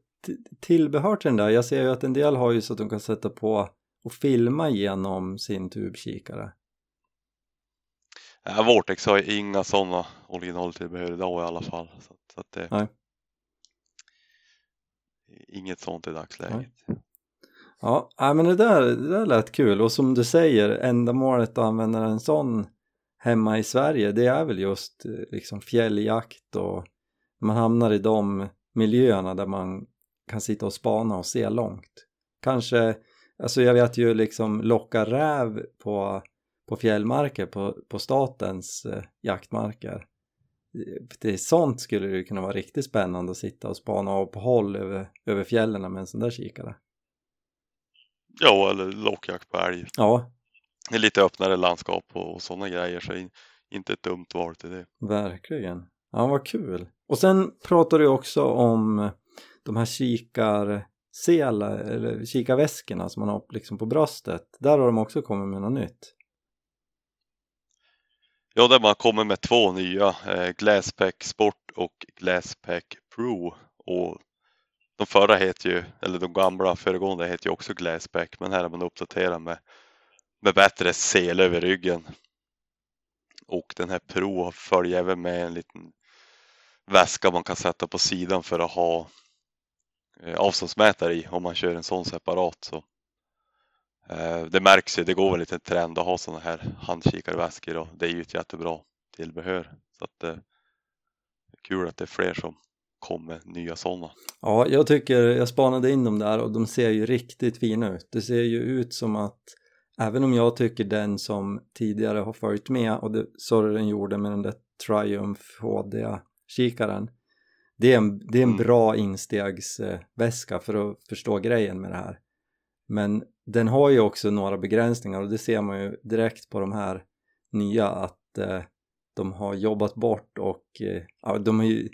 tillbehör till den där? Jag ser ju att en del har ju så att de kan sätta på och filma genom sin tubkikare. Ja, Vortex har inga sådana originaltillbehör idag i alla fall. Så, så att det, Nej. Inget sånt i dagsläget. Ja, nej, men det där, det där lät kul och som du säger, ändamålet att använda en sån hemma i Sverige det är väl just eh, liksom fjälljakt och man hamnar i de miljöerna där man kan sitta och spana och se långt. Kanske, alltså jag vet ju liksom locka räv på, på fjällmarker på, på statens eh, jaktmarker. Det är sånt skulle det kunna vara riktigt spännande att sitta och spana av på håll över, över fjällen med en sån där kikare. Ja, eller lockjakt på älg. Ja, Det är lite öppnare landskap och, och sådana grejer så in, inte ett dumt val till det. verkligen. Ja, vad kul. Och sen pratar du också om de här kikarsel eller kikarväskorna som man har liksom på bröstet, där har de också kommit med något nytt. Ja, där man kommer med två nya, eh, Glasspack Sport och Glasspack Pro. Och de förra heter ju, eller de gamla föregående heter ju också Glasspack, men här har man uppdaterat med, med bättre sel över ryggen. Och den här Pro följer även med en liten väska man kan sätta på sidan för att ha eh, avståndsmätare i om man kör en sån separat. Så det märks ju, det går väl lite trend att ha sådana här handkikarväskor och det är ju ett jättebra tillbehör. Så att det är kul att det är fler som kommer nya sådana. Ja, jag tycker, jag spanade in dem där och de ser ju riktigt fina ut. Det ser ju ut som att även om jag tycker den som tidigare har följt med och det så den gjorde med den där Triumph HD-kikaren det är en, det är en Mm. bra instegsväska för att förstå grejen med det här. Men den har ju också några begränsningar och det ser man ju direkt på de här nya att eh, de har jobbat bort och eh, de är ju,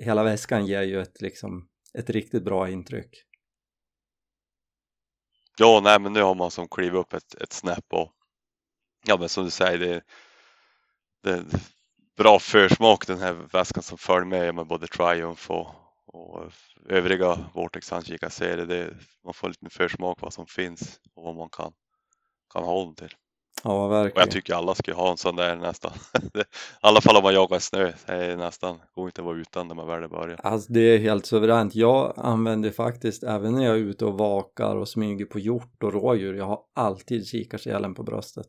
hela väskan ger ju ett, liksom, ett riktigt bra intryck. Ja, nej men nu har man som klivit upp ett, ett snäpp och ja men som du säger det, det är bra försmak den här väskan som följer med med både Triumph och, och övriga Vortex handkikarserier. Det, man får lite försmak vad som finns och vad man kan, kan ha dem till. Ja, Och verkligen. jag tycker alla ska ha en sån där nästan. I alla fall om man jagar snö. Det är nästan, går inte att vara utan när man väl börjar. Alltså det är helt suveränt. Jag använder faktiskt, även när jag är ute och vakar och smyger på hjort och rådjur, jag har alltid kikarselen på bröstet.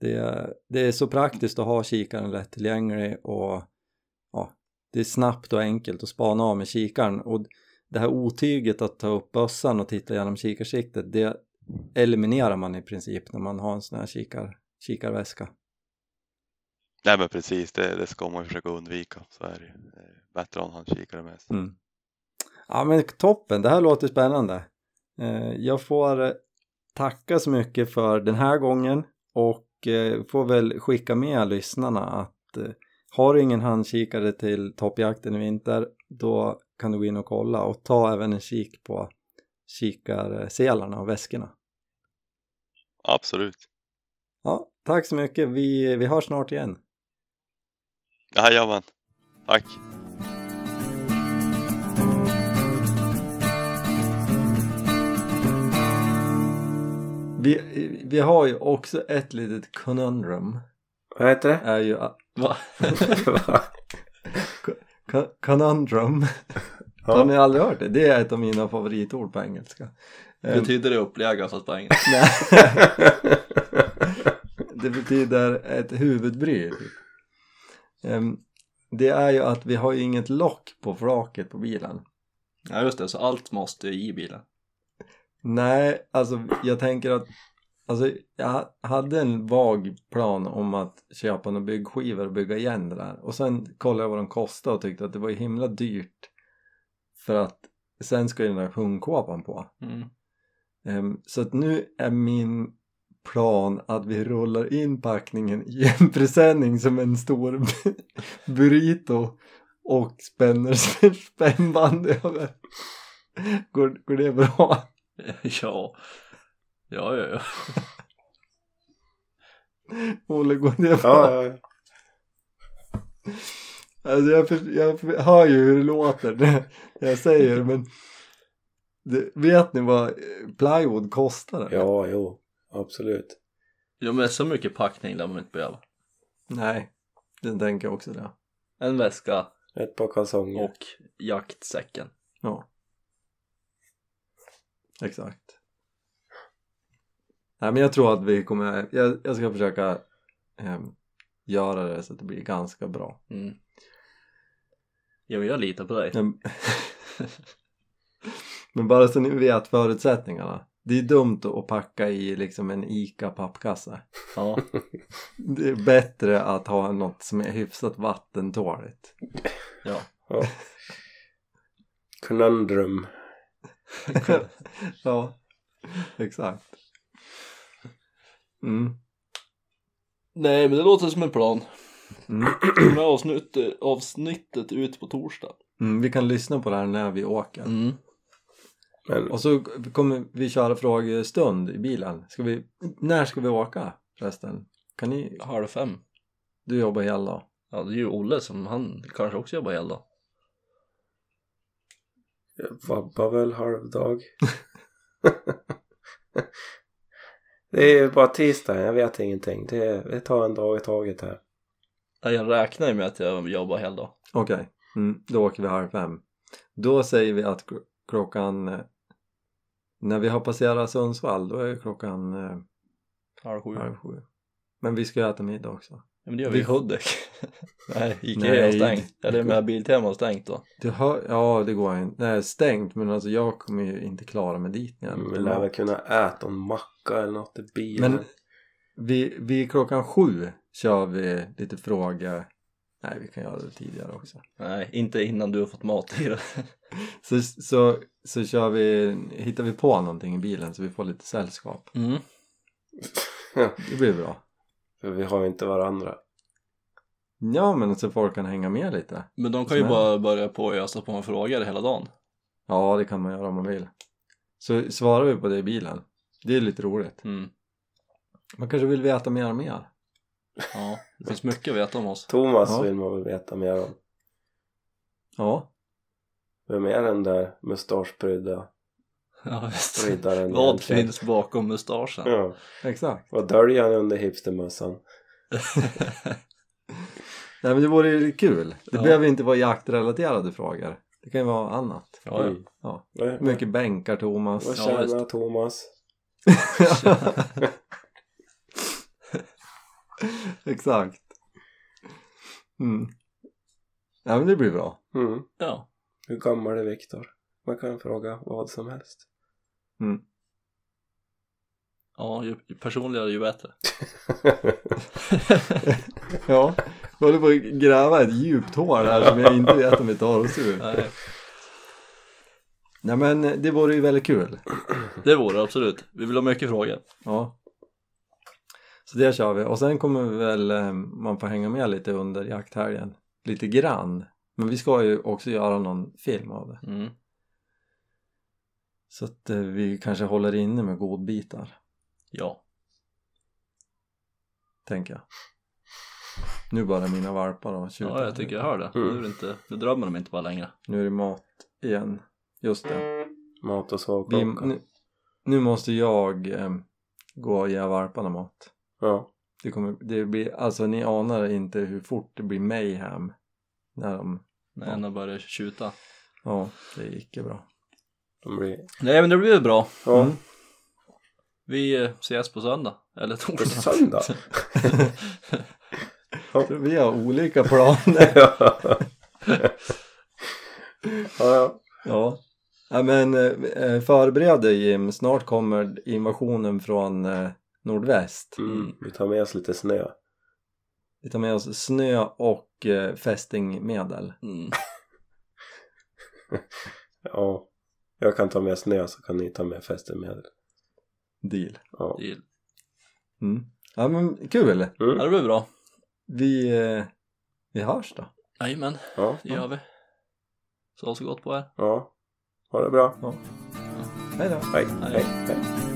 Det är, det är så praktiskt att ha kikaren lättillgänglig och ja, det är snabbt och enkelt att spana av med kikaren och det här otyget att ta upp bössan och titta genom kikarsiktet, det eliminerar man i princip när man har en sån här kikar, kikarväska. Nej men precis, det, det ska man försöka undvika. Så är det Bättre att ha en handkikare med sig. Mm. Ja men toppen, det här låter spännande. Eh, Jag får eh, tacka så mycket för den här gången och eh, får väl skicka med lyssnarna att har du ingen handkikare till toppjakten i vinter då kan du gå in och kolla och ta även en kik på kikarselarna och väskorna. Absolut. Ja, tack så mycket. Vi, vi hörs snart igen. Jajamän. Tack. Vi, vi har ju också ett litet conundrum. Vad heter det? Är ju att, Va? Va? Con- conundrum Har ni aldrig hört det? Det är ett av mina favoritord på engelska. Ehm, Betyder det upplägga fast på engelska? nej. det betyder ett huvudbry. Typ. Ehm, det är ju att vi har ju inget lock på flaket på bilen. Ja just det, så allt måste ju i bilen. Nej, alltså jag tänker att Alltså jag hade en vag plan om att köpa några byggskivor och bygga igen det där och sen kollade jag vad de kostade och tyckte att det var himla dyrt för att sen ska ju den där hundkåpan på Mm. Ehm, så att nu är min plan att vi rullar in packningen i en presenning som en stor burrito och spänner spännband över går, går det bra? Ja. Ja, ja, ja. Olle, går det bra? Ja, ja, Alltså jag, för, jag hör ju hur det låter när jag säger men det, vet ni vad eh, plywood kostar? eller? ja, jo, absolut. Ja men så mycket packning lär man inte behöva. Nej, den tänker jag också det. En väska Ett par kalsonger. och jaktsäcken. Ja. Exakt. Nej men jag tror att vi kommer, jag, jag ska försöka ehm, göra det så att det blir ganska bra. Mm. Ja men jag litar på dig. Men, men bara så ni vet förutsättningarna. Det är dumt att packa i liksom en ICA pappkasse. Ja. Det är bättre att ha något som är hyfsat vattentåligt. ja. Ja. Conundrum. ja, exakt. Mm. Nej men det låter som en plan. Mm. Kommer avsnittet, avsnittet ut på torsdag. Mm, vi kan lyssna på det här när vi åker. Mm. Men Och så kommer vi köra frågestund i bilen. Ska vi, när ska vi åka förresten? Kan ni, Halv fem. du jobbar hela dag? Ja, det är ju Olle som, han kanske också jobbar hela dag. jag vabbar väl halvdag. det är ju bara tisdag, jag vet ingenting. Det, det tar en dag i taget här. Ja, Jag räknar ju med att jag jobbar hela dag. Okej, mm, då åker vi halv fem. Då säger vi att kl- klockan, eh, när vi har passerat Sundsvall, då är klockan eh, Halv sju. halv sju. Men vi ska ju äta middag också. Ja, men det gör vi i Vi- Hudik. Nej, Ikea Nej. har stängt. Eller med Biltema har stängt då. Du hör, ja det går inte, nej stängt men alltså jag kommer ju inte klara mig dit igen. Men lär väl kunna äta en macka eller något i bilen. Men vi, vi klockan sju kör vi lite frågor. Nej vi kan göra det tidigare också. Nej, inte innan du har fått mat i det. Så, så, så kör vi, hittar vi på någonting i bilen så vi får lite sällskap. Mm. Det blir bra. För vi har ju inte varandra. Ja men så folk kan hänga med lite. Men de kan ju bara börja på och ösa på med frågor hela dagen. Ja det kan man göra om man vill. Så svarar vi på det i bilen. Det är lite roligt. Mm. Man kanske vill veta mer och mer. Ja, det finns mycket att veta om oss. Thomas Ja. vill man väl veta mer om. Ja. Vem är den där mustaschprydda Ja, visst. riddaren Vad egentligen? finns bakom mustaschen? Ja, Exakt. vad döljer han under hipstermössan? Nej men det vore ju kul. Det Ja. behöver inte vara jaktrelaterade frågor. Det kan ju vara annat. Ja, ja. Mm. Ja. Mycket bänkar Thomas? vad Ja, tjänar visst. Thomas? Exakt. Mm. Ja men det blir bra. Mm. ja. Hur gammal är Viktor? Man kan fråga vad som helst. Mm. Ja, ju ju personligare ju bättre. Ja, jag håller på att gräva ett djupt hål här som jag inte vet om vi tar oss ur. Nej, Nej men det vore ju väldigt kul. det vore det absolut. Vi vill ha mycket frågor. Ja. Så det kör vi. Och sen kommer vi väl eh, man får hänga med lite under jakthelgen. Lite grann. Men vi ska ju också göra någon film av det. Mm. Så att eh, vi kanske håller inne med godbitar. Ja. Tänker jag. Nu börjar mina valpar och tjuta. ja, jag tycker jag hör det. Mm. Nu, är det inte, nu drömmer de inte bara längre. Nu är det mat igen. Just det. Mat och Vi, sovklocka. nu, nu måste jag eh, gå och ge valparna mat. Ja. Det kommer, det blir, alltså ni anar inte hur fort det blir mayhem när de, När Ja. en har börjat tjuta. ja det är icke bra. De blir... Nej men det blir bra. Ja. Mm. Vi eh, ses på söndag. Eller På torsdag. söndag? Så vi har olika planer. ja. ja, ja. ja. men eh, förbered dig Jim, snart kommer invasionen från eh, nordväst. Mm. Vi tar med oss lite snö. Vi tar med oss snö och fästingmedel. Mm. Ja. Jag kan ta med snö så kan ni ta med fästemedel. Deal. Ja. Det, Mm. Ja men kul! ja, Mm. det blir bra. Vi, eh, vi hörs då. Jajamän, Ja. det gör vi. Så så gott på er. Ja. Ha det bra. Hej då! Hej. Hej. Hej. Hej.